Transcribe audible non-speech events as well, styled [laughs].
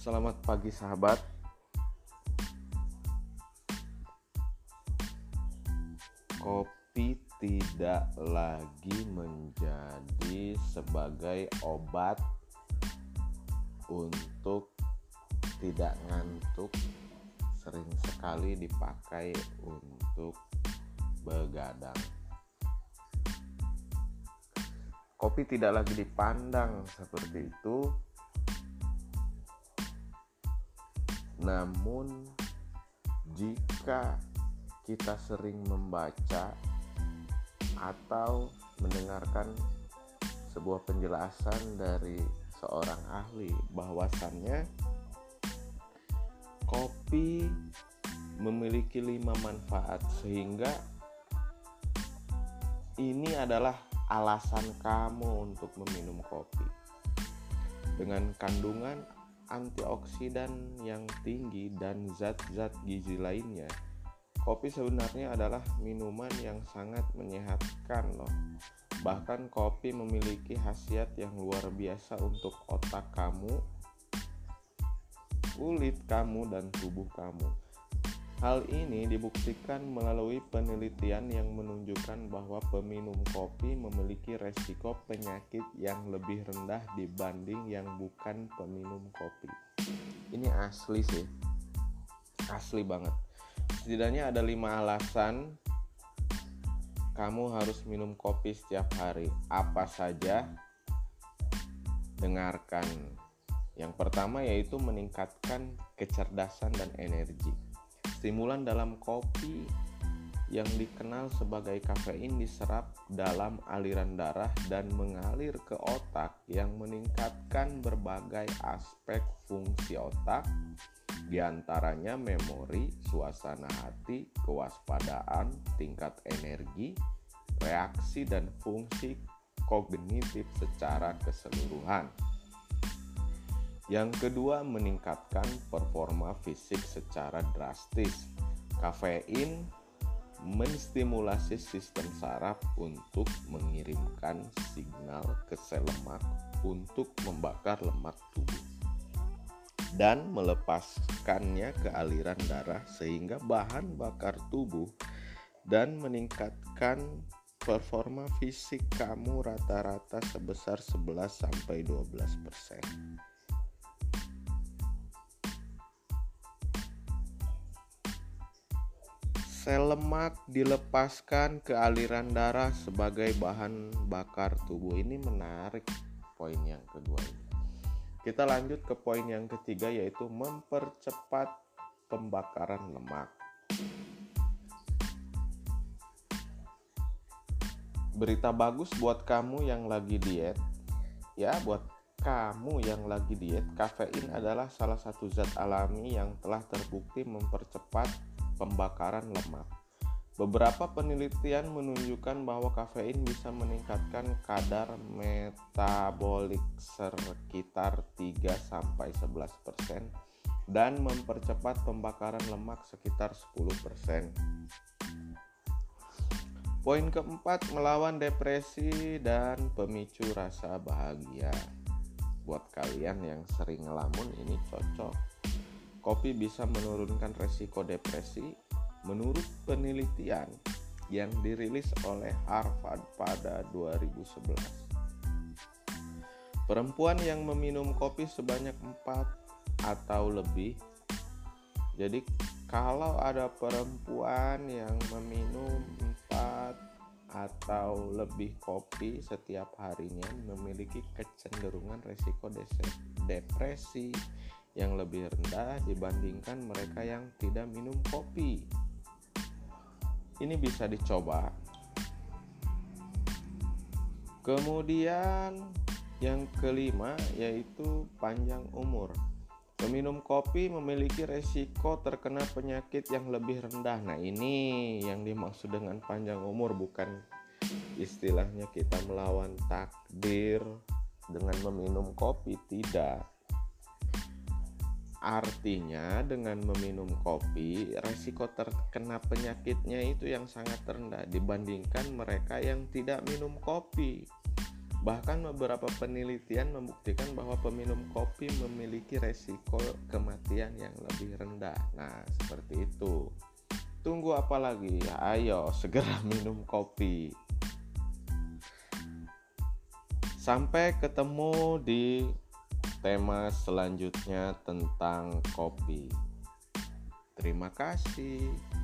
Selamat pagi sahabat. Kopi tidak lagi menjadi sebagai obat untuk tidak ngantuk sering sekali dipakai untuk begadang. Kopi tidak lagi dipandang seperti itu namun jika kita sering membaca atau mendengarkan sebuah penjelasan dari seorang ahli bahwasannya kopi memiliki lima manfaat sehingga ini adalah alasan kamu untuk meminum kopi. Dengan kandungan antioksidan yang tinggi dan zat-zat gizi lainnya. Kopi sebenarnya adalah minuman yang sangat menyehatkan loh. Bahkan kopi memiliki khasiat yang luar biasa untuk otak kamu kulit kamu dan tubuh kamu Hal ini dibuktikan melalui penelitian yang menunjukkan bahwa peminum kopi memiliki resiko penyakit yang lebih rendah dibanding yang bukan peminum kopi. Ini asli sih, asli banget. Setidaknya ada lima alasan kamu harus minum kopi setiap hari. Apa saja? Dengarkan. Yang pertama yaitu meningkatkan kecerdasan dan energi Stimulan dalam kopi yang dikenal sebagai kafein diserap dalam aliran darah dan mengalir ke otak yang meningkatkan berbagai aspek fungsi otak di antaranya memori, suasana hati, kewaspadaan, tingkat energi, reaksi dan fungsi kognitif secara keseluruhan. Yang kedua, meningkatkan performa fisik secara drastis. Kafein menstimulasi sistem saraf untuk mengirimkan signal ke sel lemak untuk membakar lemak tubuh dan melepaskannya ke aliran darah sehingga bahan bakar tubuh dan meningkatkan performa fisik kamu rata-rata sebesar 11 sampai 12%. Sel lemak dilepaskan ke aliran darah sebagai bahan bakar tubuh. Ini menarik poin yang kedua ini. Kita lanjut ke poin yang ketiga yaitu mempercepat pembakaran lemak. Berita bagus buat kamu yang lagi diet. Ya, buat kamu yang lagi diet, kafein adalah salah satu zat alami yang telah terbukti mempercepat pembakaran lemak. Beberapa penelitian menunjukkan bahwa kafein bisa meningkatkan kadar metabolik sekitar 3-11% dan mempercepat pembakaran lemak sekitar 10%. Poin keempat, melawan depresi dan pemicu rasa bahagia. Buat kalian yang sering ngelamun ini cocok kopi bisa menurunkan resiko depresi menurut penelitian yang dirilis oleh Harvard pada 2011. Perempuan yang meminum kopi sebanyak 4 atau lebih. Jadi kalau ada perempuan yang meminum 4 atau lebih kopi setiap harinya memiliki kecenderungan resiko depresi yang lebih rendah dibandingkan mereka yang tidak minum kopi. Ini bisa dicoba. Kemudian yang kelima yaitu panjang umur. Peminum kopi memiliki resiko terkena penyakit yang lebih rendah. Nah, ini yang dimaksud dengan panjang umur bukan istilahnya kita melawan takdir dengan meminum kopi, tidak Artinya dengan meminum kopi resiko terkena penyakitnya itu yang sangat rendah dibandingkan mereka yang tidak minum kopi. Bahkan beberapa penelitian membuktikan bahwa peminum kopi memiliki resiko kematian yang lebih rendah. Nah, seperti itu. Tunggu apa lagi? Ayo segera [laughs] minum kopi. Sampai ketemu di tema selanjutnya tentang kopi. Terima kasih.